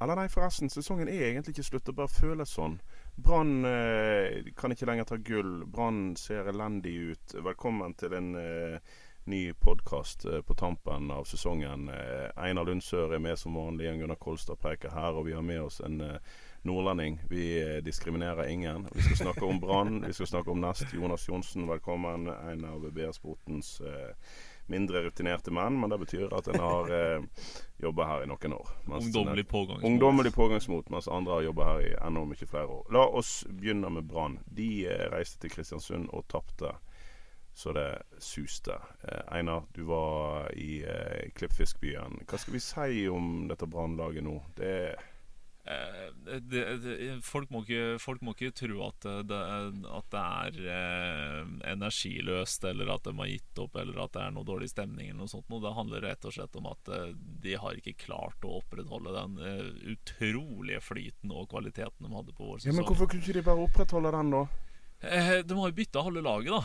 Eller nei, forresten, sesongen er egentlig ikke slutt. Det bare føles sånn. Brann eh, kan ikke lenger ta gull. Brann ser elendig ut. Velkommen til en eh, ny podkast eh, på tampen av sesongen. Eh, Einar Lundsør er med som vanlig. Jan Gunnar Kolstad preker her, og vi har med oss en eh, nordlending. Vi eh, diskriminerer ingen. Vi skal snakke om Brann. Vi skal snakke om Nest. Jonas Johnsen, velkommen. En av BR Sportens eh, mindre rutinerte menn, men det betyr at en har eh, jobba her i noen år. Ungdommelig pågangsmot. Ungdommelig pågangsmot, mens andre har jobba her i enda mye flere år. La oss begynne med Brann. De eh, reiste til Kristiansund og tapte så det suste. Eh, Einar, du var i eh, Klippfiskbyen. Hva skal vi si om dette Brannlaget nå? Det er folk, må ikke, folk må ikke tro at det, at det er eh, energiløst, eller at de har gitt opp, eller at det er noe dårlig stemning. eller noe sånt. Det handler rett og slett om at eh, de har ikke klart å opprettholde den eh, utrolige flyten og kvaliteten de hadde på vår Ja. Men hvorfor kunne de ikke bare opprettholde den, da? Eh, de har jo bytta halve laget, da.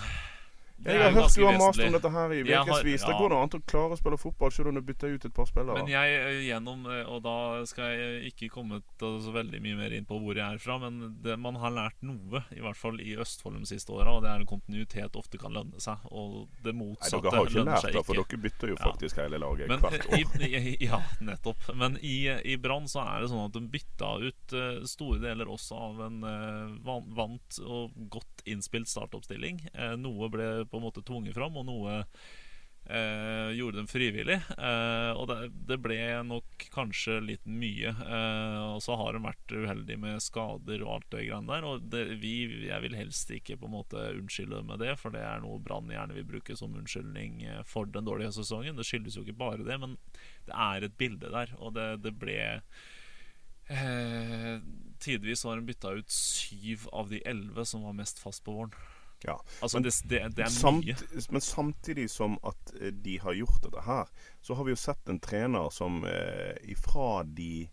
Det Jeg har hørt du har mast om dette her i ukevis. Ja. Det går da an å klare å spille fotball selv om du bytter ut et par spillere. Men jeg eh, gjennom eh, Og da skal jeg ikke komme så veldig mye mer inn på hvor jeg er fra, men det, man har lært noe, i hvert fall i Østfold de siste åra, og det er en kontinuitet ofte kan lønne seg. Og det motsatte Nei, motsatte dere har ikke lært det, for dere bytter jo Ja. faktisk hele laget Men hvert år. i, ja, nettopp. Men i, i Brann så er det sånn at de bytta ut eh, store deler også av en vant og godt innspilt startoppstilling. Noe ble på en måte tvunget fram, og noe eh, gjorde dem frivillig. Eh, og det, det ble nok kanskje litt mye. Eh, og så har de vært uheldige med skader og alt det greiene der. Og det, vi, jeg vil helst ikke på en måte unnskylde med det, for det er noe Brann gjerne vil bruke som unnskyldning eh, for den dårlige sesongen. Det skyldes jo ikke bare det, men det er et bilde der, og det, det ble eh, Tidvis har hun bytta ut syv av de elleve som var mest fast på våren. Ja. Altså, Men det, det, det er Samt, mye. men samtidig som at eh, de har gjort dette her, så har vi jo sett en trener som eh, ifra de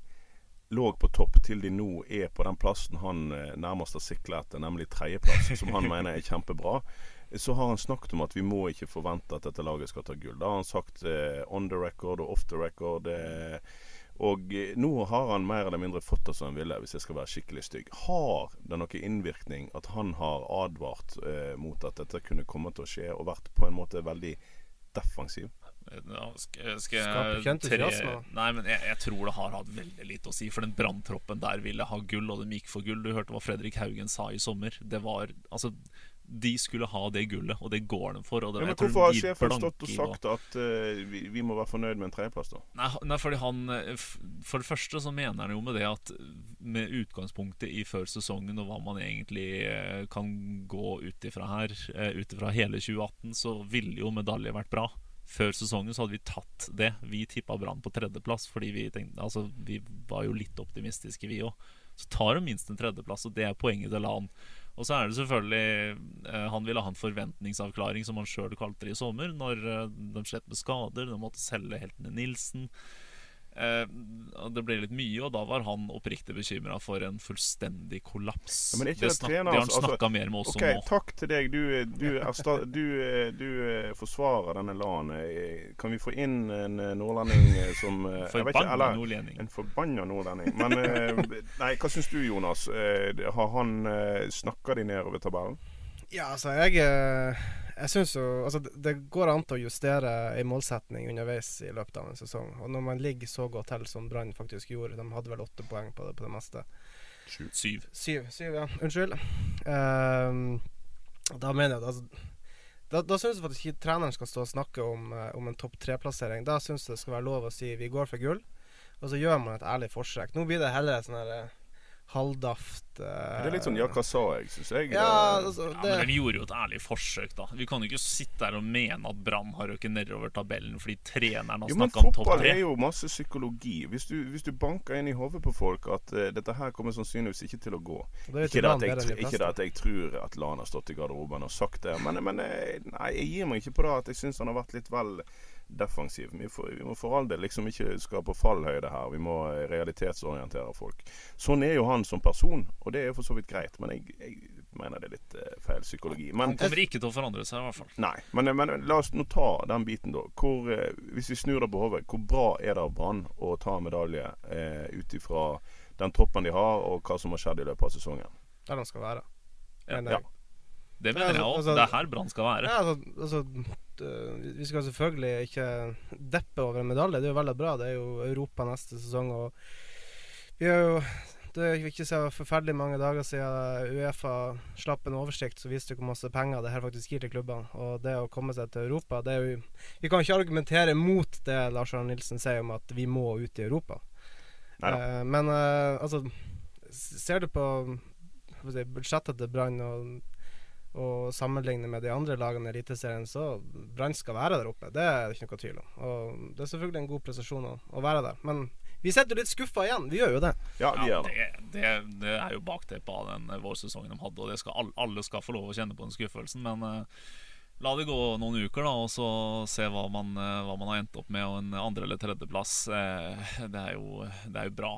lå på topp til de nå er på den plassen han eh, nærmest har sikla etter, nemlig tredjeplass, som han mener er kjempebra. Så har han snakket om at vi må ikke forvente at dette laget skal ta gull. Da har han sagt eh, on the record og off the record. Eh, og eh, nå har han mer eller mindre fått det som han ville, hvis jeg skal være skikkelig stygg. Har det noen innvirkning at han har advart eh, mot at dette kunne komme til å skje, og vært på en måte veldig defensiv? Ja, skal, skal jeg tre... Nei, men jeg, jeg tror det har hatt veldig lite å si. For den branntroppen der ville ha gull, og de gikk for gull. Du hørte hva Fredrik Haugen sa i sommer. Det var Altså, de skulle ha det gullet, og det går de for. Ja, men hvorfor har sjefen stått og sagt at uh, vi, vi må være fornøyd med en tredjeplass, da? Nei, nei, fordi han eh, For det første så mener han jo med det at med utgangspunktet i før sesongen og hva man egentlig eh, kan gå ut ifra her, ut ifra hele 2018, så ville jo medalje vært bra. Før sesongen så hadde vi tatt det. Vi tippa Brann på tredjeplass fordi vi tenkte Altså, vi var jo litt optimistiske, vi òg. Så tar de minst en tredjeplass, og det er poenget til LAN. Og så er det selvfølgelig eh, Han ville ha en forventningsavklaring, som han sjøl kalte det i sommer, når eh, de slet med skader. De måtte selge heltene Nilsen. Eh, det ble litt mye, og da var han oppriktig bekymra for en fullstendig kollaps. Ja, men ikke det, det snak, trener, det har han altså- mer med oss Ok, om nå. Takk til deg. Du, du, du, du eh, forsvarer denne LAN. Eh, Kan vi få inn en eh, nordlending eh, som eh, Forbanna nordlending. En forbanna nordlending. Men eh, nei, hva syns du, Jonas? Eh, Har han snakka de nedover tabellen? Ja, altså, jeg, eh, Jeg syns jo Altså, det, går an til å justere ei målsetning underveis i løpet av en sesong. Og når man ligger så godt til som Brann faktisk gjorde, de hadde vel åtte poeng på det, på det meste. Syv. Syv, syv ja. Unnskyld. Um, da mener jeg at altså, da, da syns jeg faktisk ikke treneren skal stå og snakke om, eh, om en topp tre-plassering. Da syns jeg det skal være lov å si vi går for gull, og så gjør man et ærlig forsøk. Nå blir det heller et sånn herre eh, halvdaft uh, Det er litt sånn ja, hva sa jeg, syns jeg. Ja, Det- altså, Ja, men de gjorde jo et ærlig forsøk, da. Vi kan jo ikke sitte her og mene at Brann har røket nedover tabellen fordi treneren har snakka om topp fotball er jo masse psykologi. Hvis du, hvis du banker inn i hodet på folk at uh, dette her kommer sannsynligvis ikke til å gå det Ikke det, jeg, ikke det at jeg tror at Lan har stått i garderoben og sagt det, men, men eh, nei, jeg gir meg ikke på det at jeg syns han har vært litt vel defensiv. Vi, får, vi må for all del liksom ikke skape fallhøyde her. Vi må eh, realitetsorientere folk. Sånn er jo han som person, og det er for så vidt greit, men jeg, jeg mener det er litt eh, feil psykologi. Men Han kommer ikke til å forandre seg, i hvert fall. Nei, men, men la oss nå ta den biten, da. Hvor, eh, hvis vi snur det på hodet, hvor bra er det av Brann å ta en medalje eh, ut ifra den troppen de har, og hva som har skjedd i løpet av sesongen? Der de skal være. Ja. Det mener jeg òg. Altså- Det er her Brann skal være. Ja, altså, altså Vi skal selvfølgelig ikke deppe over en medalje. Det er jo veldig bra. Det er jo Europa neste sesong. Og vi har jo Det er ikke så forferdelig mange dager siden Uefa slapp en oversikt som viste hvor masse penger det her faktisk gir til klubbene. Og det å komme seg til Europa det er jo, Vi kan ikke argumentere mot det Lars Arne Nilsen sier om at vi må ut i Europa. Eh, men eh, altså Ser du på si, budsjettet til Brann og og sammenligne med de andre lagene i Eliteserien, så Brann skal være der oppe. Det er det ikke noe tvil om. Og Det er selvfølgelig en god prestasjon å, å være der. Men vi sitter litt skuffa igjen. Vi gjør jo det. Ja, vi Ja, gjør det. det, det, det er jo bakteppet av den eh, vårsesongen de hadde, og det skal, all- alle skal få lov å kjenne på den skuffelsen. Men eh, la det gå noen uker, da, og så se hva man, eh, hva man har endt opp med. Og en andre- eller tredjeplass, eh, det, er jo, det er jo bra.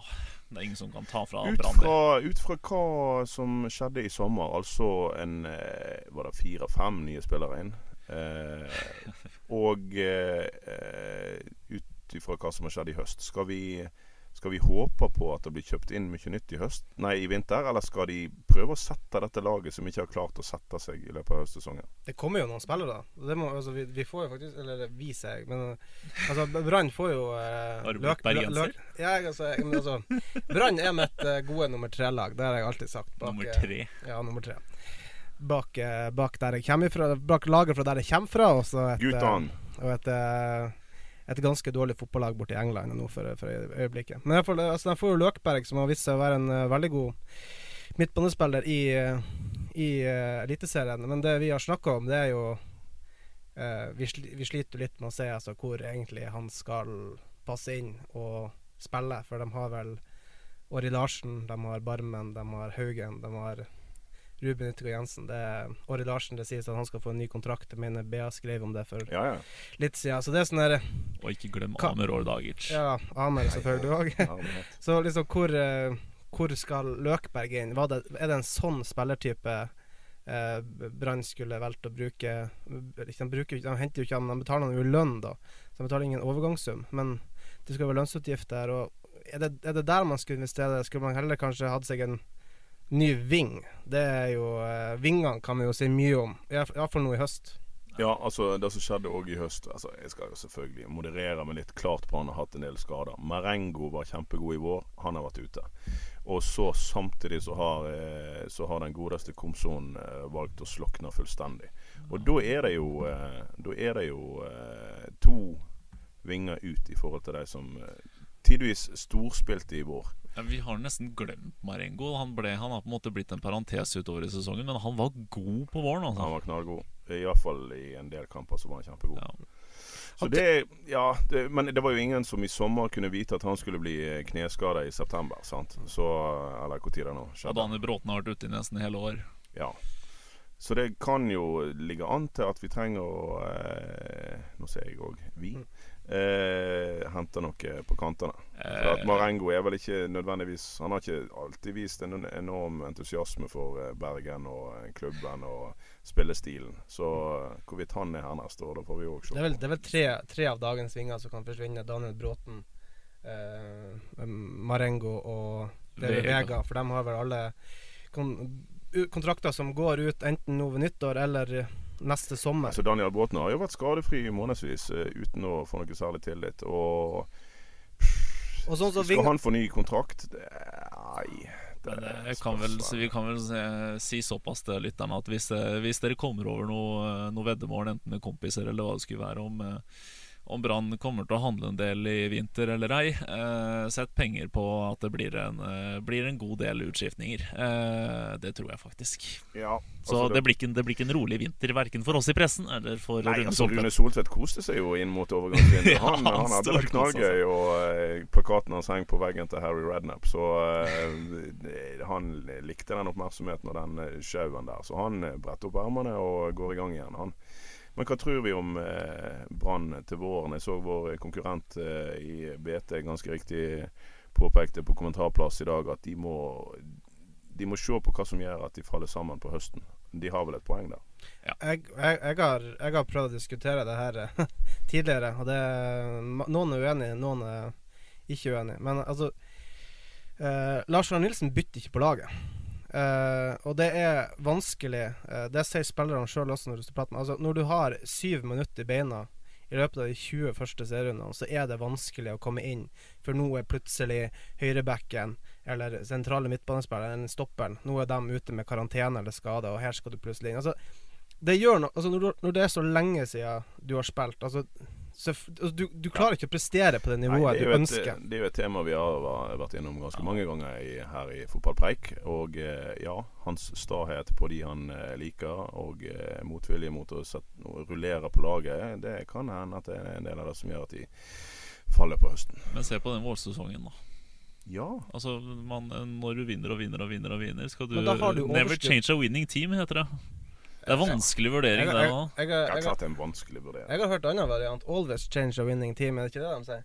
Det er ingen som kan ta fra Brann ut fra hva som skjedde i sommer, altså en eh, Var det fire-fem nye spillere inn? Eh, og eh, eh, ut ifra hva som har skjedd i høst, skal vi, skal vi håpe på at det blir kjøpt inn mye nytt i høst Nei, i vinter, eller skal de prøve å sette dette laget som ikke har klart å sette seg i løpet av høstsesongen? Det kommer jo noen spillere, da. Det må, altså, vi, vi får jo faktisk Eller vi, jeg. Men eh, altså, Brann får jo eh, Har du blitt bergenser? Ja, altså, altså Brann er mitt eh, gode nummer tre-lag. Det har jeg alltid sagt. Bak, Nummer eh, tre. Ja, nummer tre. Bak, eh, bak der jeg kommer fra. Bak laget fra der jeg kommer fra. Og så et, Gutan. Og et, eh, et ganske dårlig fotballag borti England nå for, for øyeblikket. Men jeg får, altså, de får jo Løkberg, som har vist seg å være en uh, veldig god midtbanespiller i, eh, i uh, Eliteserien. Men det vi har snakka om, det er jo uh, vi, vi sliter jo litt med å se altså, hvor egentlig han skal passe inn og spille. For de har vel Åri Larsen, de har Barmen, de har Haugen, de har Ruben Yttergård Jensen. Det er Åre Larsen det sies at han skal få en ny kontrakt. Jeg mener BA skrev om det for Ja, ja. litt siden. Så det er sånn der Og ikke glem Amer Ordagic. Ja, Amer selvfølgelig òg. Så liksom hvor, eh, hvor skal Løkberg inn? Var det, er det en sånn spillertype eh, Brann skulle valgt å bruke De, bruker, de henter jo ikke han, de betaler han jo lønn, da. Så de betaler ingen overgangssum. Men det skal være lønnsutgifter. Og er det, er det der man skulle investere? Skulle man heller kanskje hatt seg en ny ving? Det er jo eh, Vingene kan vi jo si mye om, iallfall nå i høst. Ja, altså det som skjedde òg i høst altså, Jeg skal jo selvfølgelig moderere meg litt. Klart på han har hatt en del skader. Marengo var kjempegod i vår. Han har vært ute. Og så samtidig så har, eh, så har den godeste Komson eh, valgt å slokne fullstendig. Og da er det jo, er det jo to vinger ut i forhold til de som tidvis storspilte i vår. Ja, vi har nesten glemt Marengo. Han, ble, han har på en måte blitt en parentes utover i sesongen, men han var god på våren. Altså. Han var knallgod. Iallfall i en del kamper så var han kjempegod. Ja. Så det, ja, det, men det var jo ingen som i sommer kunne vite at han skulle bli kneskada i september. sant? Så, Eller når det nå Og skjedde. Daniel Bråten har vært ute i nesten hele år. Ja. Så det kan jo ligge an til at vi trenger å eh, Nå ser jeg òg vi. Eh, hente noe på kantene. For at Eh, Marengo er vel ikke nødvendigvis Han har ikke alltid vist en enorm entusiasme for eh, Bergen og eh, klubben og spillestilen. Så hvorvidt han er her neste år, det får vi òg se. Det er vel, det er vel tre, tre av dagens vinger som kan forsvinne. Daniel Bråten, eh, Marengo og. Vega. For de har vel alle kon kontrakter som går ut enten nå ved nyttår eller neste sommer. Altså Daniel Bråten har jo vært skadefri i månedsvis uh, uten å få noe særlig tillit. Og, og sånn så Skal han få ny kontrakt? Det, nei. Jeg kan vel, vi kan vel si, si såpass til lytterne at hvis, hvis, dere kommer over noe, noe veddemål, enten med kompiser eller hva det skulle være, om om Brann kommer til å handle en del i vinter eller ei. Eh, sett penger på at det blir en, eh, blir en god del utskiftninger. Eh, det tror jeg faktisk. Ja, altså Så det, blir ikke, det, blir ikke, en rolig vinter, verken for oss i pressen eller for Nei, Rune altså, Rune Soltvedt koste seg jo inn mot overgangsvinduet. Han, ja, han, hadde det knallgøy, og eh, plakaten hans heng på veggen til Harry Rednap. Så uh, han likte den oppmerksomheten og den sjauen der. Så han bretter opp ermene og går i gang igjen. Han men hva tror vi om eh, Brann til våren? Jeg så vår konkurrent eh, i BT ganske riktig påpekte på kommentarplass i dag at de må, de må se på hva som gjør at de faller sammen på høsten. De har vel et poeng der? Ja. Jeg, jeg, jeg, har, jeg, har, prøvd å diskutere det her tidligere, og det, noen er uenige, noen er ikke uenige. Men altså eh, Lars Arne Nilsen bytter ikke på laget. Uh, og det er vanskelig. Uh, det sier spillerne sjøl også når du prater med Altså, når du har syv minutter i beina i løpet av de 20 første serierundene, så er det vanskelig å komme inn. For nå er plutselig høyrebacken eller sentrale midtbanespilleren, stopperen, nå er de ute med karantene eller skade, og her skal du plutselig inn. Altså, det gjør noe altså, når, når, det er så lenge siden du har spilt altså, du, du, klarer ikke å prestere på det nivået Nei, det du ønsker. Et, det er jo et tema vi har vært innom ganske ja. mange ganger i, her i Fotballpreik. Og eh, ja, hans stahet på de han eh, liker, og eh, motvilje mot å sette, rullere på laget, det kan hende at det er en del av det som gjør at de faller på høsten. Men se på den vårsesongen, da. Ja. Altså, man, Når du vinner og vinner og vinner, og vinner skal du, du Never change a winning team, heter det. Det er vanskelig vurdering, det òg. Jeg, jeg, jeg, en vanskelig vurdering. Jeg har hørt annen variant. Always change a winning team. Er det ikke det de sier?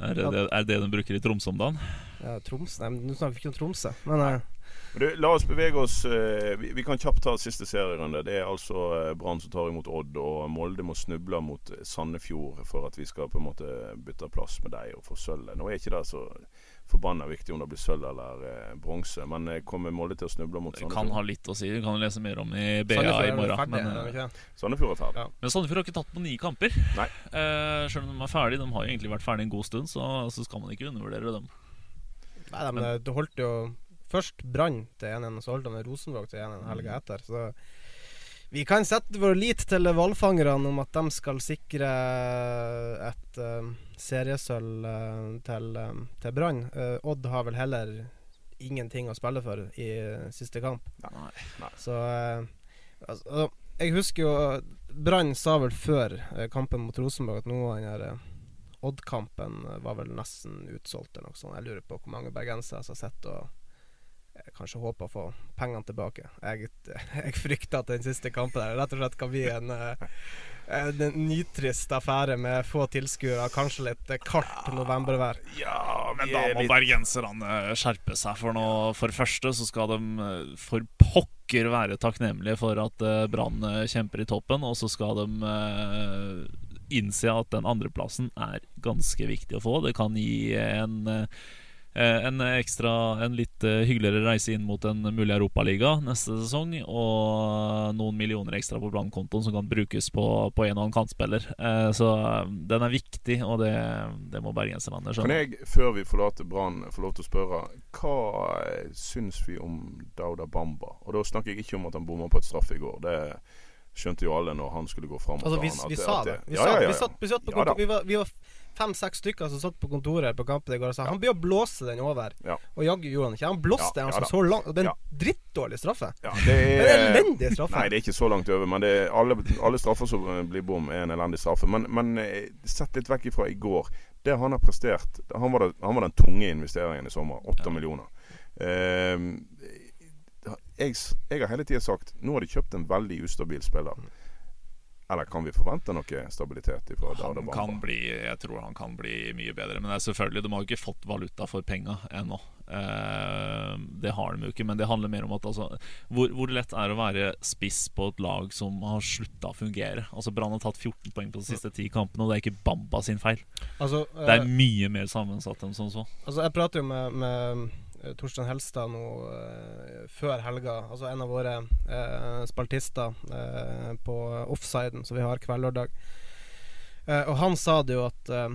Er det det, er det de bruker i Tromsø om dagen? Ja, Troms Nei, nå snakker vi ikke om Tromsø. Men uh, du, La oss bevege oss uh, vi, vi, kan kjapt ta siste serierunde. Det er altså uh, Brann som tar imot Odd, og Molde må snuble mot Sandefjord for at vi skal på en måte bytte plass med deg og få sølvet. Nå er ikke det så forbanna viktig om det blir sølv eller eh, bronse. Men eh, kommer Molde til å snuble mot Sandefjord? Det kan ha litt å si. Du kan lese mer om i BA i morgen. Ferdig, men, eh, Sandefjord er ferdig. Ja. Men Sandefjord har ikke tatt på ni kamper. Nei. Eh, selv om de er ferdige. De har jo egentlig vært ferdige en god stund, så, så skal man ikke undervurdere dem. Nei, men, men det holdt jo først Brann til 1-1, så holdt han Rosenvåg til 1-1 helga mm. etter. Så vi kan sette vår lit til hvalfangerne om at de skal sikre et uh, seriesølv uh, til, uh, til Brann. Odd har vel heller ingenting å spille for i siste kamp. Nei, nei. Så altså, Jeg husker jo Brann sa vel før kampen mot Rosenborg at nå den Odd-kampen var vel nesten utsolgt eller noe sånt. Jeg lurer på hvor mange bergensere som har sett og kanskje håper å få pengene tilbake. Jeg, jeg, frykter at den siste kampen der rett og slett kan bli en, eh, en, en nitrist affære med få tilskuere, kanskje litt kaldt novembervær. Ja, men da må litt... bergenserne skjerpe seg. For nå, for det første så skal de eh, for pokker være takknemlige for at uh, Brann kjemper i toppen, og så skal de innse at den andreplassen er ganske viktig å få. Det kan gi en Eh, en ekstra, en litt eh, hyggeligere reise inn mot en mulig europaliga neste sesong. Og noen millioner ekstra på brannkontoen som kan brukes på, på en og annen kantspiller. Eh, så den er viktig, og det, det må bergenserne skjønne. Kan jeg, før vi forlater Brann, få lov til å spørre hva syns vi om Dauda Bamba? Og da snakker jeg ikke om at han bomma på et straff i går. Det skjønte jo alle når han skulle gå fram. Altså, vi, vi, sa det. Vi, ja, ja, ja, vi, satt, vi satt på kontor, vi var, vi var fem-seks stykker som satt på kontoret på kampen i går og sa han blir å blåse den over. Ja. Og jaggu gjorde han ikke. Han blåste den altså så langt. Og det er en drittdårlig straffe. Ja, det er, en elendig straffe. Nei, det er ikke så langt over. Men er, alle, alle, straffer som blir bom, er en elendig straffe. Men, men eh, sett litt vekk ifra i går. Det han har prestert Han var, det, han var den tunge investeringen i sommer. Åtte millioner. Uh, jeg, jeg, har hele tida sagt nå har de kjøpt en veldig ustabil spiller. Eller kan vi forvente noe stabilitet ifra Darda Bamba? Kan bli, jeg tror han kan bli mye bedre. Men det er selvfølgelig, de har jo ikke fått valuta for penga ennå. Eh, det har de jo ikke. Men det handler mer om at altså, hvor, hvor, lett er det å være spiss på et lag som har slutta å fungere? Altså Brann har tatt 14 poeng på de siste ti kampene, og det er ikke Bamba sin feil. Altså, det er eh, mye mer sammensatt enn som så. Altså Jeg prater jo med, med eh, Torstein Helstad nå eh, før helga. Altså en av våre eh, spaltister eh, på offsiden som vi har hver lørdag. Eh, og han sa det jo at eh,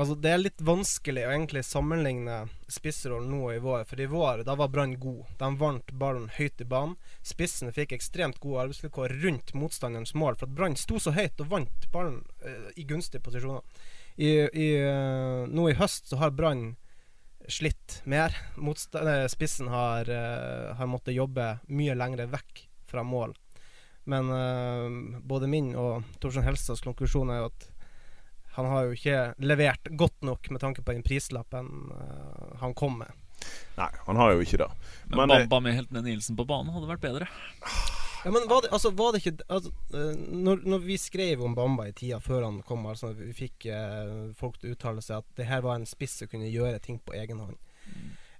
Altså Det er litt vanskelig å egentlig sammenligne spissrollen nå og i vår. For i vår da var Brann god. De vant ballen høyt i banen. Spissene fikk ekstremt gode arbeidsvilkår rundt motstanderens mål. For at Brann sto så høyt og vant ballen eh, i gunstige posisjoner. I, i, eh, nå i høst så har Brann slitt mer. Eh, spissen har, eh, har måttet jobbe mye lengre vekk fra mål. Men uh, både min og Torstein Helstads konklusjon er jo at han har jo ikke levert godt nok med tanke på den prislappen uh, han kom med. Nei, han har jo ikke det. Men, Men, Bamba med Heltene Nilsen på banen hadde vært bedre. Ja, men var det, altså, var det ikke altså, eh, når, når vi skrev om Bamba i tida før han kom, altså, vi fikk eh, folk til å uttale seg at det her var en spiss som kunne gjøre ting på egen hånd.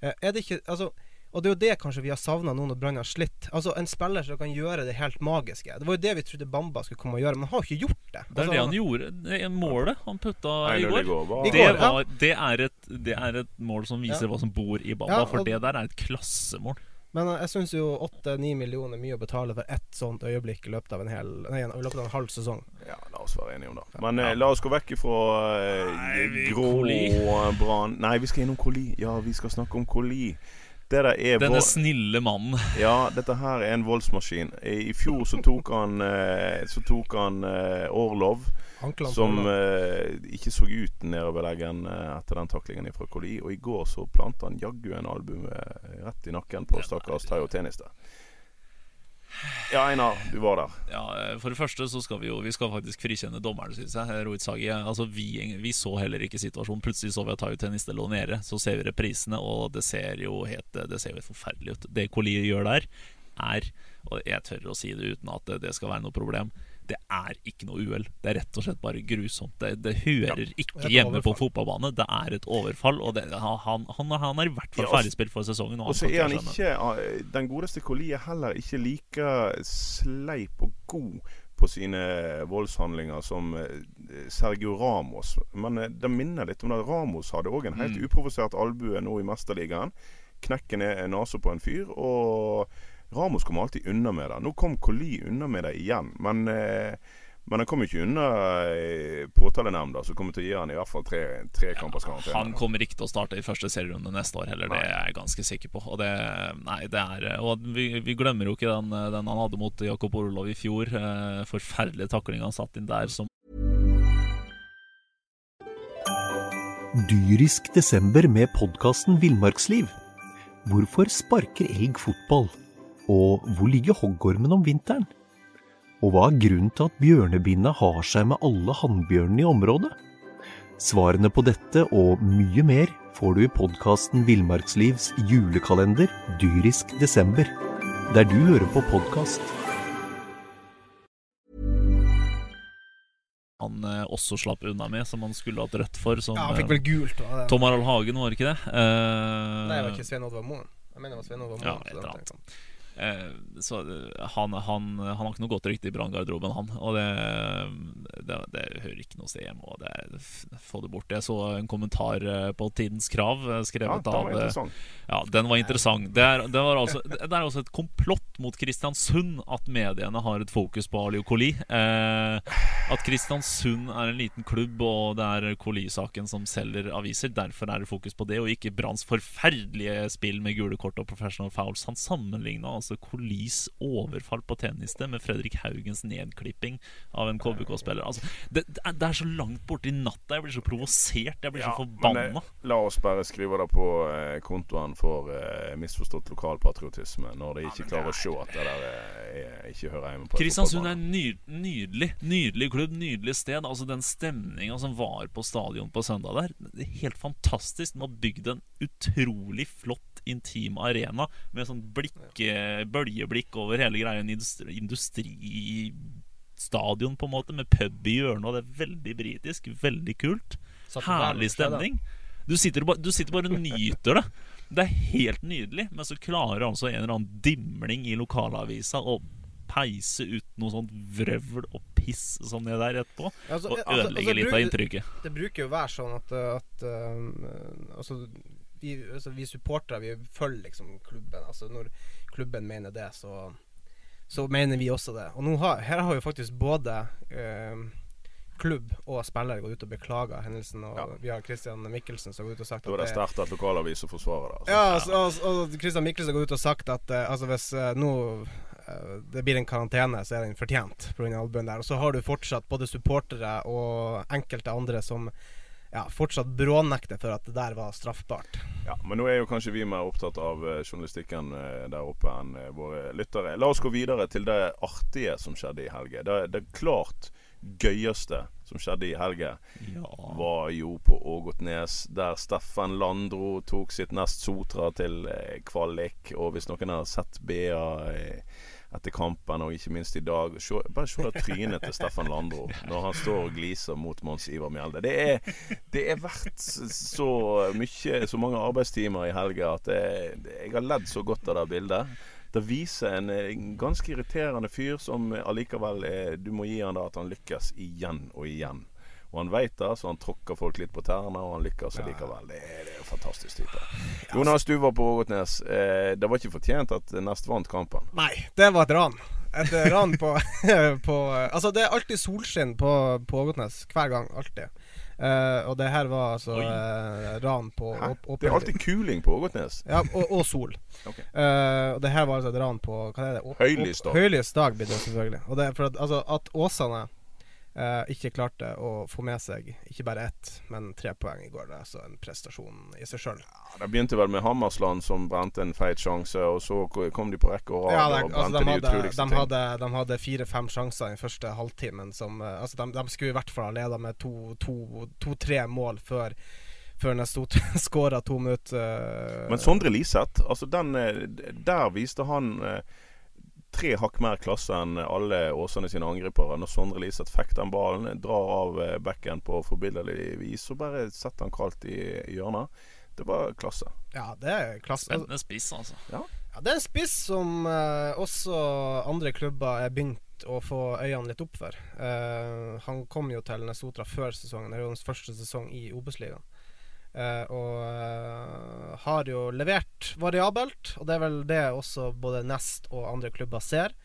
Eh, er det ikke Altså og det er jo det kanskje vi har savna nå når Brann har slitt. Altså En spiller som kan gjøre det helt magiske. Det var jo det vi trodde Bamba skulle komme og gjøre, men han har jo ikke gjort det. Det er Altså, det han gjorde. Det er målet han putta i går. Det, var, det, er et, det er et mål som viser Ja. hva som bor i Bamba, Ja, for det der er et klassemål. Men eh, jeg syns jo åtte-ni millioner er mye å betale for ett sånt øyeblikk i løpet av en hel Nei, i løpet av en halv sesong. Ja, la oss være enige om det. Men eh, la oss gå vekk ifra eh, grå brann Nei, vi skal innom Coli. Ja, vi skal snakke om Coli. Det der er Denne vår- snille mannen. Ja, dette her er en voldsmaskin. I i fjor så tok han eh, Så tok han eh, Orlov, Anklene som eh, ikke så ut nedover leggen eh, etter den taklingen fra Koli. Og i går så planta han jaggu en albue eh, rett i nakken på stakkars Tayo Teniste. Ja, Einar, du var der. Ja, eh, For det første så skal vi jo Vi skal faktisk frikjenne dommeren, syns jeg. Rohit Sagi. Altså, vi, vi så heller ikke situasjonen. Plutselig så vi at Tayo Teniste lå nede. Så ser vi reprisene, og det ser jo helt Det ser jo forferdelig ut. Det Koli gjør der, er Og jeg tør å si det uten at det, det skal være noe problem. Det er ikke noe uhell. Det er rett og slett bare grusomt. Det, det hører er ikke hjemme hjemme på fotballbane. Det er et overfall, og det, han, han, han er i hvert fall Ja, ferdigspilt for sesongen. og Og så er han ikke eh, Den godeste Coli er heller ikke like sleip og god på sine voldshandlinger som eh, Sergio Ramos. Men eh, det minner litt om det. Ramos hadde òg en helt Mm. uprovosert albue nå i Mesterligaen. Knekker ned nesa på en fyr. Og Ramos kommer alltid unna med det. Nå kom Coli unna med det igjen. Men, eh, men han kommer ikke unna eh, påtalenemnda, som kommer til å gi han i hvert fall tre, tre kampers karantene. Han kommer ikke til å starte i første serierunde neste år heller, det er jeg ganske sikker på. Og, det, nei, det er, og vi, vi glemmer jo ikke den, den han hadde mot Jakob Orlov i fjor. Eh, forferdelige takling han satt inn der som Dyrisk desember med podkasten Villmarksliv. Hvorfor sparker elg fotball? Og hvor ligger hoggormen om vinteren? Og hva er grunnen til at bjørnebinna har seg med alle hannbjørnene i området? Svarene på dette og mye mer får du i podkasten Villmarkslivs julekalender Dyrisk desember, der du hører på podkast. han eh, også slapp unna med, som han skulle hatt rødt for. Som, Ja, han fikk eh, vel gult. Da. Tom Harald Hagen, var det ikke det? Eh, Nei, det var ikke Svein Oddvar Moen. Jeg mener det var Svein Oddvar Moen. Ja, så et eller annet. Eh, så eh, han, han, han har ikke noe godt rykte i branngarderoben, han. Og det, det, det hører ikke noe sted hjemme. Og det, få det bort. Jeg så en kommentar eh, på Tidens Krav, skrevet Ja, av. Ja, den var interessant. Det er, det, var altså, det er også et komplott mot Kristiansund at mediene har et fokus på Ali og Koli. Eh, at Kristiansund er en liten klubb, og det er Koli-saken som selger aviser. Derfor er det fokus på det, og ikke Branns forferdelige spill med gule kort og professional fouls. Han sammenligna altså Kolis overfall på tjeneste med Fredrik Haugens nedklipping av en KBK-spiller. Altså, det, det, er, så langt borti natta. Jeg blir så provosert. Jeg blir så men forbanna. la oss bare skrive det på eh, kontoen for eh, misforstått lokalpatriotisme, når de ikke klarer å se at det der eh, ikke hører hjemme på Kristiansund er en ny, nydelig Nydelig klubb, nydelig sted. Altså Den stemninga som var på stadion på søndag der, det er helt fantastisk. De har bygd en utrolig flott, intim arena med sånn blikke, bøljeblikk over hele greia. En industri- industristadion, på en måte, med pub i hjørnet. Og det er veldig britisk. Veldig kult. Satt på Herlig Værnes, da. stemning. Du sitter, bare, du sitter bare og nyter det. Det er helt nydelig, men så klarer altså en eller annen dimling i lokalavisa å peise ut noe sånt vrøvl og piss som det der etterpå, Altså, og altså- altså, ødelegge litt av inntrykket. Det bruker jo å være sånn at, at uh, Altså vi, altså, vi supportere vi følger liksom klubben. Altså Når klubben mener det, så, så mener vi også det. Og har, her har jo faktisk både eh, klubb og spillere gått ut og beklaga hendelsen. Og Ja. vi har Christian Mikkelsen som har gått ut og sagt Da er det at sterkt at lokalaviser forsvarer det. Altså. ja, altså, altså, og Christian Mikkelsen har gått ut og sagt at eh, altså hvis eh, nå eh, det blir en karantene, så er den fortjent pga. albuen der. Og så har du fortsatt både supportere og enkelte andre som ja, fortsatt brånekter for at det der var straffbart. Ja, Men nå er jo kanskje vi mer opptatt av journalistikken der oppe enn våre lyttere. La oss gå videre til det artige som skjedde i helge. Det, det klart gøyeste som skjedde i helge, var jo på Ågotnes, der Steffen Landro tok sitt nest Sotra til eh, kvalik. Og hvis noen har sett BA eh, etter kampen, og ikke minst i dag se, Bare se det trynet til Steffen Landro når han står og gliser mot Mons Ivar Mjelde. Det er, det er verdt så mye, så mange arbeidstimer i helga at det, det, jeg har ledd så godt av det bildet. Det viser en, eh, ganske irriterende fyr som allikevel er, Du må gi han da at han lykkes igjen og igjen. Og han veit det, så han tråkker folk litt på tærne, og han lykkes allikevel. Det er, det er en fantastisk type. Jonas, du var på Ågotnes. Eh, det var ikke fortjent at Nest vant kampen. Nei, det var et ran. Et eh, ran på, på Altså, det er alltid solskinn på, på Ågotnes. Hver gang. Alltid. Eh, og det her var altså eh, ran på åp- Det er alltid kuling på Ågotnes. Ja, og, og sol. okay. uh, og det her var altså et ran på Hva er det? Høylys dag. Høylys dag blir det selvfølgelig. Og det for at, altså, at Åsane eh, ikke klarte å få med seg ikke bare ett, men tre poeng i går. Det er altså en prestasjon i seg sjøl. Det begynte vel med Hammersland som brente en feit sjanse, og så kom de på rekke og rad Ja, og brente altså, de, de, hadde, utroligste de, ting. hadde, de hadde fire-fem sjanser i den første halvtimen. Som, eh, altså, de, de skulle i hvert fall ha leda med to-tre to, to-tre mål før Før Nestot skåra to minutter eh, Men Sondre Liseth, altså den Der viste han tre hakk mer klasse enn alle Åsane sine angripere. Når Sondre Liseth fikk den ballen, drar av eh, bekken på forbilledlig vis, så bare setter han kaldt i hjørnet. Det var klasse. Ja, det er klasse. Spennende spiss, altså. Ja, det er en spiss som eh, også andre klubber er begynt å få øynene litt opp for. Eh, han kom jo til Nesotra før sesongen. Det er jo hans første sesong i Obos-ligaen. Eh, og eh, har jo levert variabelt, og det er vel det også både Nest og andre klubber ser.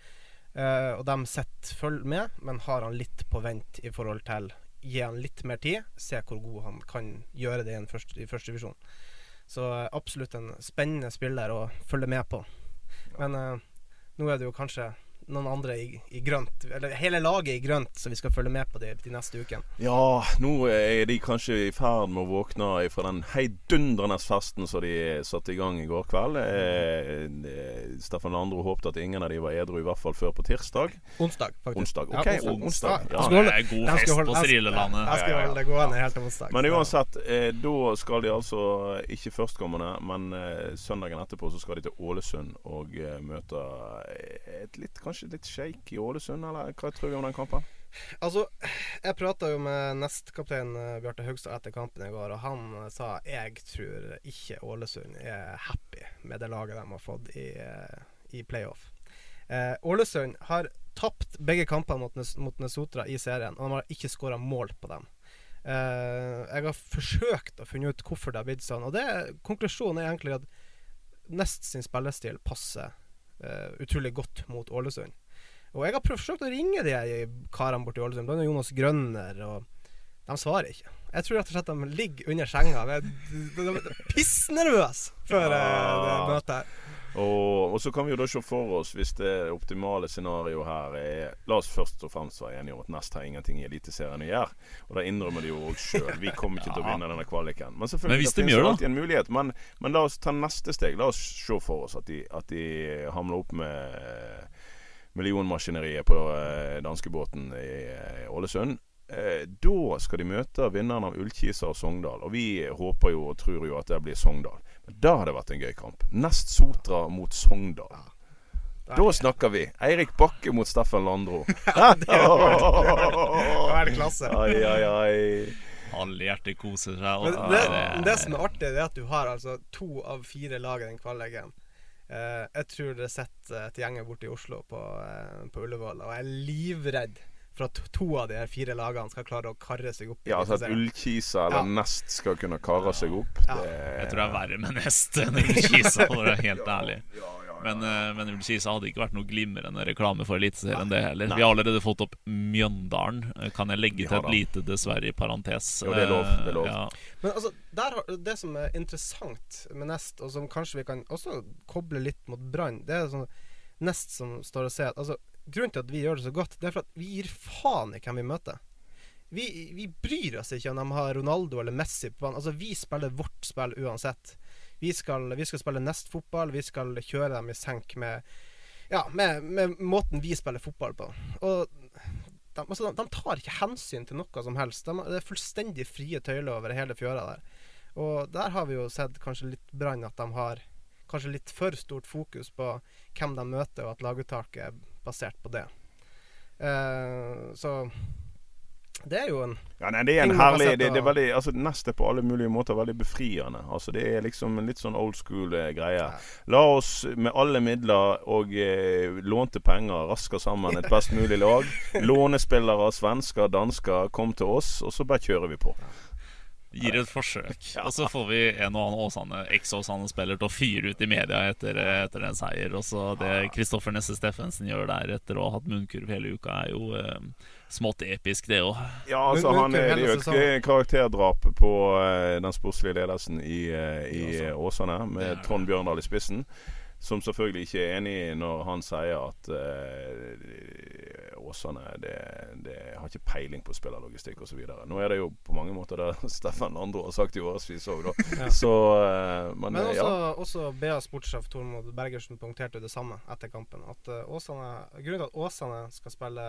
Uh, og de sitter følg med, men har han litt på vent i forhold til Gi han litt mer tid, se hvor god han kan gjøre det i, en første, i første divisjon. Så uh, absolutt en spennende spiller å følge med på. Men nå er det jo kanskje noen andre i, i grønt, eller hele laget i grønt, så vi skal følge med på det de neste ukene. Ja, nå er de kanskje i ferd med å våkne fra den heidundrende festen som de satte i gang i går kveld. Eh, eh, Steffen Landro håpte at ingen av de var edru, i hvert fall før på tirsdag. Onsdag, faktisk. Onsdag, Ja, ok, onsdag. onsdag. Ja, Ja. holde- Det er god jeg skal fest holde- på jeg- Jeg skal Ja, ja, ja. holde det gående helt til onsdag. Men uansett, eh, da skal de altså ikke førstkommende, men eh, søndagen etterpå så skal de til Ålesund og eh, møte eh, et litt, kanskje litt shake i Ålesund, eller hva tror du om den kampen? Altså, jeg prata jo med nestkaptein eh, Bjarte Haugstad etter kampen i går, og han eh, sa jeg tror ikke Ålesund er happy med det laget de har fått i, eh, i playoff. Eh, Ålesund har tapt begge kampene mot, mot Nesotra i serien, og de har ikke skåra mål på dem. Eh, jeg har forsøkt å finne ut hvorfor det har blitt sånn, og det, konklusjonen er egentlig at Nest sin spillestil passer utrolig godt mot Ålesund. Og jeg har forsøkt å ringe de her karene borti Ålesund, annet Jonas Grønner, og de svarer ikke. Jeg tror rett og slett de ligger under senga. De er- er pissnervøse før ja. det møtet her. Og, og så kan vi jo da se for oss, hvis det optimale scenarioet her er La oss først og fremst være enige om at Nest har ingenting i Eliteserien å gjøre. Og da innrømmer de jo òg sjøl. Vi kommer ikke til å vinne denne kvaliken. Men selvfølgelig Men hvis det de finnes det? alltid en mulighet. Men, men la oss ta neste steg. La oss se for oss at de, at de hamler opp med eh, millionmaskineriet på eh, danskebåten i eh, Ålesund. Eh, da skal de møte vinneren av Ullkisa og Sogndal. Og vi håper jo og tror jo at det blir Sogndal. Men da har det vært en gøy kamp. Nest Sotra mot Sogndal. Da snakker vi. Eirik Bakke mot Steffen Landro. Da er det klasse. Ai, ai, ai. Alle hjerter koser seg. Men det, det som er artig, er at du har altså to av fire lag i den kvaliken. Eh, jeg tror dere sitter et gjeng borte i Oslo på, eh, på Ullevål og er livredd for at to av de her fire lagene skal klare å karre seg opp. Ja, altså at. Ullkisa eller Ja. Nest skal kunne karre seg opp. Ja. Det, Jeg tror det er verre med Nest enn Ullkisa, for å være helt ærlig. Men, eh, men Ullkisa hadde ikke vært noe glimrende reklame for Eliteserien, det heller. Vi har allerede fått opp Mjøndalen. Eh, Kan jeg legge til et lite dessverre i parentes? Jo, det er lov, det er lov. Eh, Ja. Men altså, der, har- det som er interessant med Nest, og som kanskje vi kan også koble litt mot Brann, det er sånn Nest som står og ser at altså, Grunnen til at vi gjør det så godt, det er for at vi gir faen i hvem vi møter. Vi, vi bryr oss ikke om de har Ronaldo eller Messi på banen. Altså, vi spiller vårt spill uansett. Vi skal, vi skal spille Nest-fotball, vi skal kjøre dem i senk med Ja, med, med måten vi spiller fotball på. Og de, altså, de, de tar ikke hensyn til noe som helst. De, det er fullstendig frie tøyler over hele fjøra der. Og der har vi jo sett kanskje litt Brann at de har kanskje litt for stort fokus på hvem de møter, og at laguttaket basert på det. Uh, så det er jo en Ja, nei, det er en herlig det, det er veldig, altså Nest er på alle mulige måter veldig befriende. Altså Det er liksom en litt sånn old school eh. La oss med alle midler og eh, lånte penger raske sammen et best mulig lag. Lånespillere, svensker, dansker, kom til oss, og så bare kjører vi på. Gir et forsøk. Og så får vi en og annen Åsane, eks-Åsane-spiller til å fyre ut i media etter, etter en seier. Og så det Kristoffer Nesse Steffensen gjør der etter å ha hatt munnkurv hele uka, er jo eh, smått episk, det òg. Ja, altså han er det er jo et karakterdrap på eh, den sportslige ledelsen i, eh, i I Åsane, med Trond Bjørndal i spissen. Som selvfølgelig ikke er enig når han sier at uh, Åsane det, det har ikke peiling på spillerlogistikk osv. Nå er det jo på mange måter det Steffen Landro har sagt i årevis òg, da. Ja. Så uh, Men, Men eh, også, ja. også BA sportssjef Tormod Bergersen punkterte det samme etter kampen. At uh, Åsane Grunnen til at Åsane skal spille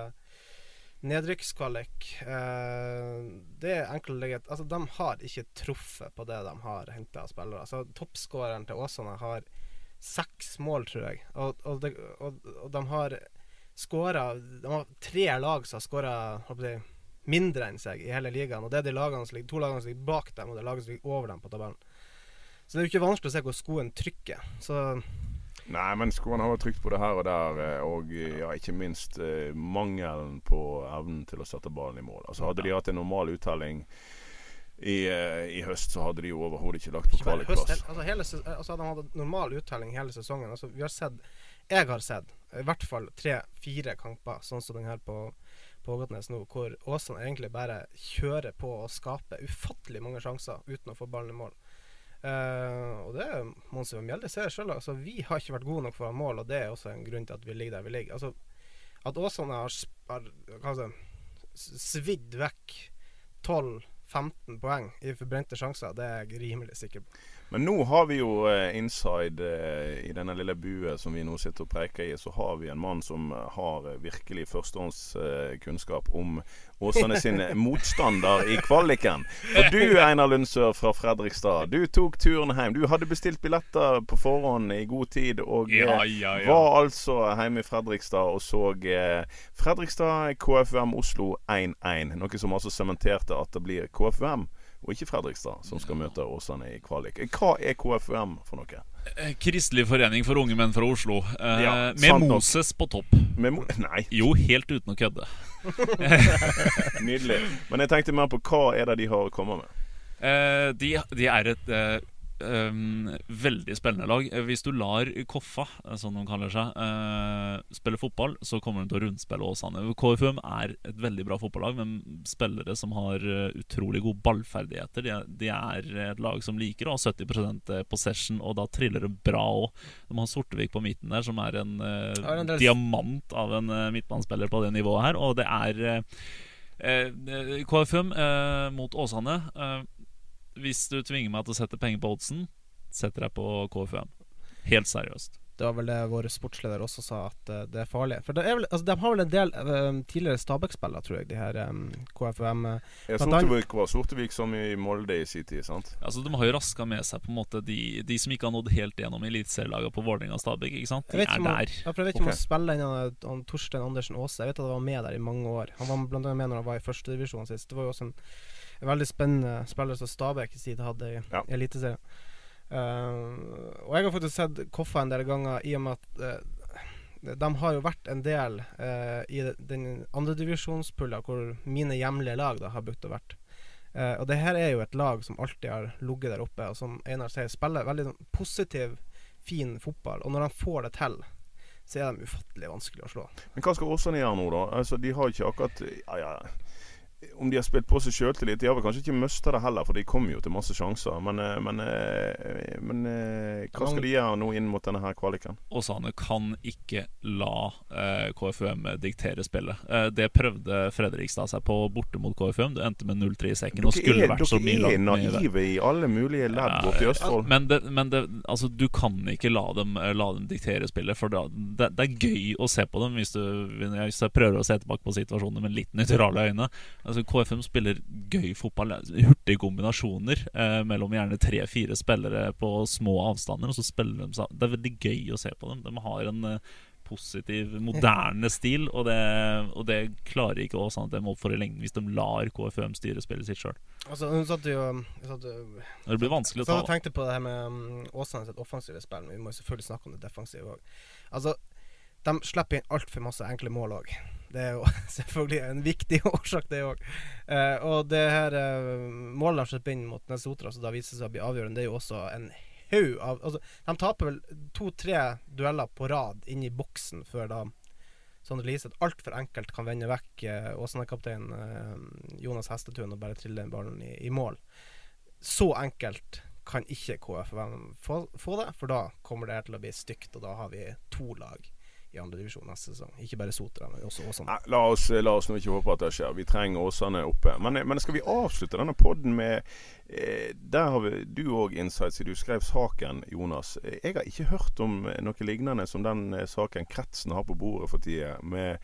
nedrykkskvalik, eh, det er enkelt legge Altså, de har ikke truffet på det de har henta av spillere. Altså, Toppskåreren til Åsane har seks mål, tror jeg. Og, og, de, og, og de har skåra De har tre lag som har skåra mindre enn seg i hele ligaen. Og det er de lagene som ligger, to lagene som ligger bak dem, og det er lagene som ligger over dem på tabellen. Så det er jo ikke vanskelig å se hvor skoen trykker. Så Nei, men skoene har jo trykt på det her og der, eh, og eh, ja, ikke minst eh, mangelen på evnen til å sette ballen i mål. Altså Hadde de hatt en normal uttelling i, eh, i høst, så hadde de jo overhodet ikke lagt på kvalikplass. altså, altså hadde de hatt normal uttelling hele sesongen altså, Vi har sett Jeg har sett i hvert fall tre-fire kamper, sånn som den her på, på Ågotnes nå, hvor Åsane egentlig bare kjører på og skaper ufattelig mange sjanser uten å få ballen i mål. Uh, og det er Mons Ivar Mjelde ser sjøl. Altså, vi har ikke vært gode nok for å ha mål, og det er også en grunn til at vi ligger der vi ligger. Altså, at Åsane har, har svidd vekk 12-15 poeng i forbrente sjanser, det er jeg rimelig sikker på. Men nå har vi jo eh, inside eh, i denne lille bue som vi nå sitter og preker i, så har vi en mann som eh, har virkelig førstehåndskunnskap om Åsane sin motstander i kvaliken. Og du, Einar Lundsør fra Fredrikstad, du tok turen hjem. Du hadde bestilt billetter på forhånd i god tid, og eh, Ja, ja, ja. var altså hjemme i Fredrikstad og så eh, Fredrikstad KFUM Oslo 1-1. Noe som altså sementerte at det blir KFUM og ikke Fredrikstad som skal møte Åsane i kvalik. Hva er KFUM for noe? Eh, Kristelig forening for unge menn fra Oslo. Eh, Ja, med Moses nok. På topp. Mo Nei, Jo, helt uten å kødde. nydelig. Men jeg tenkte mer på hva er det de har å komme med? Eh, de, de er et eh, um, veldig spennende lag. Eh, Hvis du lar Koffa, eh, som de kaller seg, uh, spille fotball, så kommer de til å rundspille Åsane. KFUM er et veldig bra fotballag, men spillere som har utrolig gode ballferdigheter. De, er- de er et lag som liker å ha 70% possession, og da triller det bra òg. De har Sortevik på midten der, som er en, uh, en diamant av en uh, midtbanespiller på det nivået her, og det er eh, KFUM mot Åsane. Eh, hvis du tvinger meg til å sette penger på oddsen, setter jeg på KFUM. Helt seriøst. Det var vel det vår sportsleder også sa, at uh, det er farlig. For det er vel, altså, de har vel en del uh, tidligere Stabæk-spillere, tror jeg, de her um, KFUM. Uh, Ja, Sortevik var Sortevik som i Molde i sin tid, sant? Altså, de har jo raska med seg på en måte de, de som ikke har nådd helt gjennom i eliteserielagene på Vålerenga og Stabæk. Ikke sant? De er om der. jeg vet ikke om Ok. han spiller inn han Torstein Andersen Aase. Jeg vet at han var med der i mange år. Han var blant annet med når han var i førstedivisjon sist. Det var jo også en, en veldig spennende spiller som Stabæk i sin hadde i Ja. Eliteserien. Uh, og jeg har faktisk sett Koffa en del ganger i og med at uh, De har jo vært en del uh, i de- den andredivisjonspulla hvor mine hjemlige lag da har brukt å vært. Uh, og det her er jo et lag som alltid har ligget der oppe, og som Einar sier, spiller veldig sånn positiv, fin fotball. Og når de får det til, så er de ufattelig vanskelig å slå. Men hva skal Åsane gjøre nå, da? Altså, De har ikke akkurat ja, ja. Om de har spilt på seg sjøltillit De har vel kanskje ikke mista det heller, for de kommer jo til masse sjanser. Men, eh, men, eh, men eh, hva skal de gjøre nå inn mot denne her kvaliken? Åsane kan ikke la eh, KFUM diktere spillet. Eh, det prøvde Fredrikstad seg på borte mot KFUM. Det endte med 0-3 i sekken. og skulle er, vært så mye dere er naive i alle mulige ledd borti ja, Østfold. Men, det, men det, altså, du kan ikke la dem, la dem diktere spillet. For det, det er gøy å se på dem hvis du hvis jeg prøver å se tilbake på situasjonen med litt nøytrale øyne. Altså, KFM spiller gøy fotball. Hurtige kombinasjoner eh, mellom gjerne tre-fire spillere på små avstander. Og så spiller de sammen. Det er veldig gøy å se på dem. De har en eh, positiv, moderne stil, og det, og det klarer ikke Åsane dem opp for i lengden hvis de lar KFM styre spillet sitt sjøl. Altså, hun satt jo satt, Det blir vanskelig å ta. jeg tenkte på det her med um, Åsane sitt offensive spill, men vi må jo selvfølgelig snakke om det defensive òg. Altså, de slipper inn altfor masse enkle mål òg. Det er jo selvfølgelig en viktig årsak, det òg. Eh, og det her eh, målet de slipper inn mot Nesotra, som da viser seg å bli avgjørende, det er jo også en haug av altså, De taper vel to-tre dueller på rad inn i boksen før da Sondre Liseth altfor enkelt kan vende vekk eh, Åsane-kaptein eh, Jonas Hestetun og bare trille den ballen i, i mål. Så enkelt kan ikke KFUM få, få det, for da kommer det til å bli stygt, og da har vi to lag i andredivisjon neste sesong. Ikke bare Sotra, men også Åsane. Nei, la oss, la oss nå ikke håpe at det skjer. Vi trenger Åsane oppe. Men, men skal vi avslutte denne podden med eh, Der har vi, du òg insights siden du skrev saken, Jonas. Eh, Jeg har ikke hørt om eh, noe lignende som den eh, saken Kretsen har på bordet for tida. Med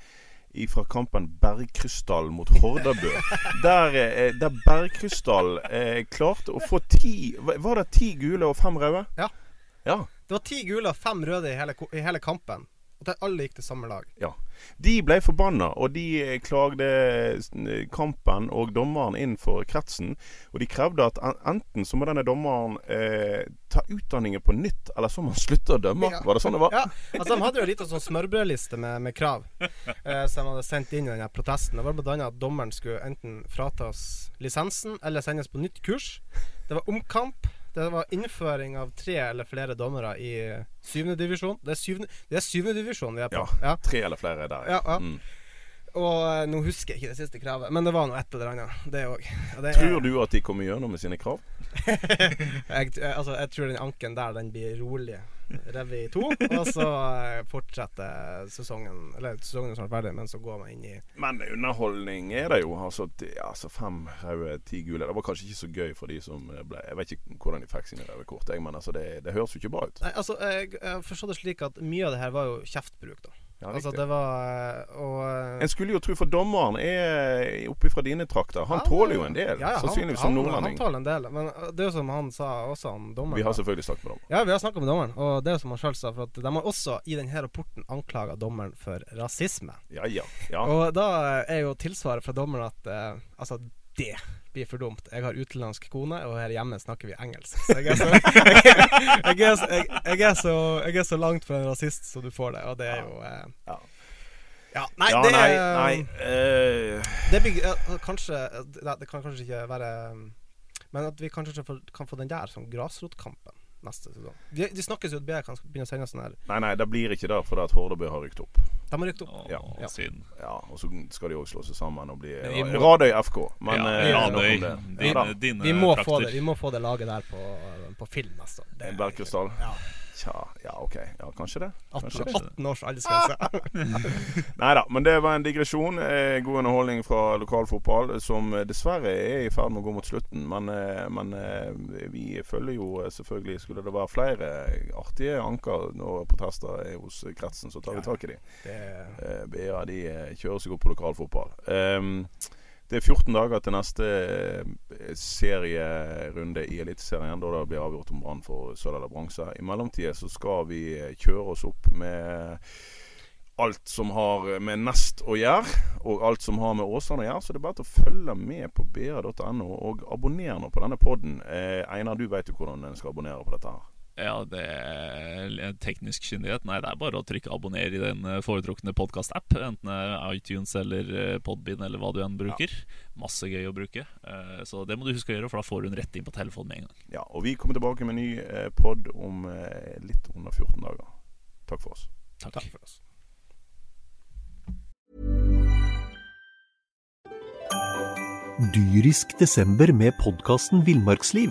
fra kampen Bergkrystall mot Hordabø. Der, der Bergkrystall eh, klarte å få ti Var det ti gule og fem røde? Ja. ja. Det var ti gule og fem røde i hele, i hele kampen. Og alle gikk til samme lag. Ja. De ble forbanna, og de eh, klagde kampen og dommeren inn for kretsen. Og de krevde at enten så må denne dommeren eh, ta utdanningen på nytt, eller så må han slutte å dømme. Ja. Var det sånn det var? Ja, altså De hadde jo en liten sånn smørbrødliste med, med krav eh, som de hadde sendt inn i denne protesten. Det var annet at dommeren skulle enten fratas lisensen eller sendes på nytt kurs. Det var omkamp. Det var innføring av tre eller flere dommere i syvende divisjon. Det er syvende, det er syvende divisjon vi er på. Ja. Tre eller flere der. Ja, ja. Mm. Og eh, nå husker jeg ikke det siste kravet, men det var nå et eller annet. Det òg. Tror du at de kommer gjennom med sine krav? jeg, altså, jeg tror den anken der den blir rolig revet i to, og så eh, fortsetter sesongen Eller sesongen er snart ferdig, men så går man inn i Men underholdning er det jo. Altså, altså Fem røde, ti gule. Det var kanskje ikke så gøy for de som ble Jeg vet ikke hvordan de fikk sine røde kort, jeg, men altså, det, det høres jo ikke bra ut. Nei, altså, jeg, jeg forstår det slik at mye av det her var jo kjeftbruk, da. Ja, altså, det var eh, Og eh, En skulle jo tro, for dommeren er oppe fra dine trakter. Han tåler jo en del. ja, ja, sannsynligvis som nordlending. han tåler en del. Men eh, det er jo som han sa også, han dommeren. Vi har selvfølgelig snakket med dommeren. Ja, vi har snakket med dommeren, og det er jo som han sjøl sa, for at de har også i denne rapporten anklaga dommeren for rasisme. Ja, ja. ja. Og da er jo tilsvaret fra dommeren at eh, altså, det blir for dumt. Jeg har utenlandsk kone, og her hjemme snakker vi engelsk. Så jeg er så, jeg, jeg, er, så- jeg, jeg, er, så, er så langt fra en rasist som du får det, og det er jo eh, Ja. ja, Nei, ja, det nei, er nei Uh, Det blir kanskje det, det kan kanskje ikke være Men at vi kanskje ikke kan få den der som grasrotkampen neste sesong. De, de snakkes jo at BR kan begynne å sende sånn her Nei, nei, det blir ikke det fordi at Hordebø har rykt opp. De har rykt opp. Ja. Ja. Synd. Ja, Og så skal de òg slå seg sammen og bli må- Radøy FK. Men Ja, eh, Radøy, dine- Ja, dine Vi må, få det, vi må få det laget der på, på film neste år. Er- Bergkrystall? Ja. Tja, ja, OK. Ja, kanskje det. 18, Kanskje det. 18 års aldersgrense. Nei da, men det var en digresjon. Eh, god underholdning fra lokalfotball, som eh, dessverre er i ferd med å gå mot slutten. Men, eh, men eh, vi følger jo eh, selvfølgelig Skulle det være flere artige anker når protester er hos kretsen, så tar vi tak i dem. Det Eh, BA de eh, kjører seg opp på lokalfotball. Ehm, det er 14 dager til neste eh, serierunde i Eliteserien, da det blir avgjort om Brann får sølv eller bronse. I mellomtida så skal vi eh, kjøre oss opp med alt som har med Nest å gjøre, og alt som har med Åsane å gjøre. Så det er bare å følge med på br.no, og abonner nå på denne podden. Eh, Einar, du vet jo hvordan en skal abonnere på dette her. Ja, det er teknisk kyndighet. Nei, det er bare å trykke 'abonner' i den eh, foretrukne podkast-app. Enten er iTunes eller eh, Podbean eller hva du enn bruker. Masse gøy å bruke. Eh, Så det må du huske å gjøre, for da får du den rett inn på telefonen med en gang. Ja, og vi kommer tilbake med en ny eh, pod om eh, litt under 14 dager. Takk for oss. Takk. Takk for oss. Dyrisk desember med podkasten Villmarksliv.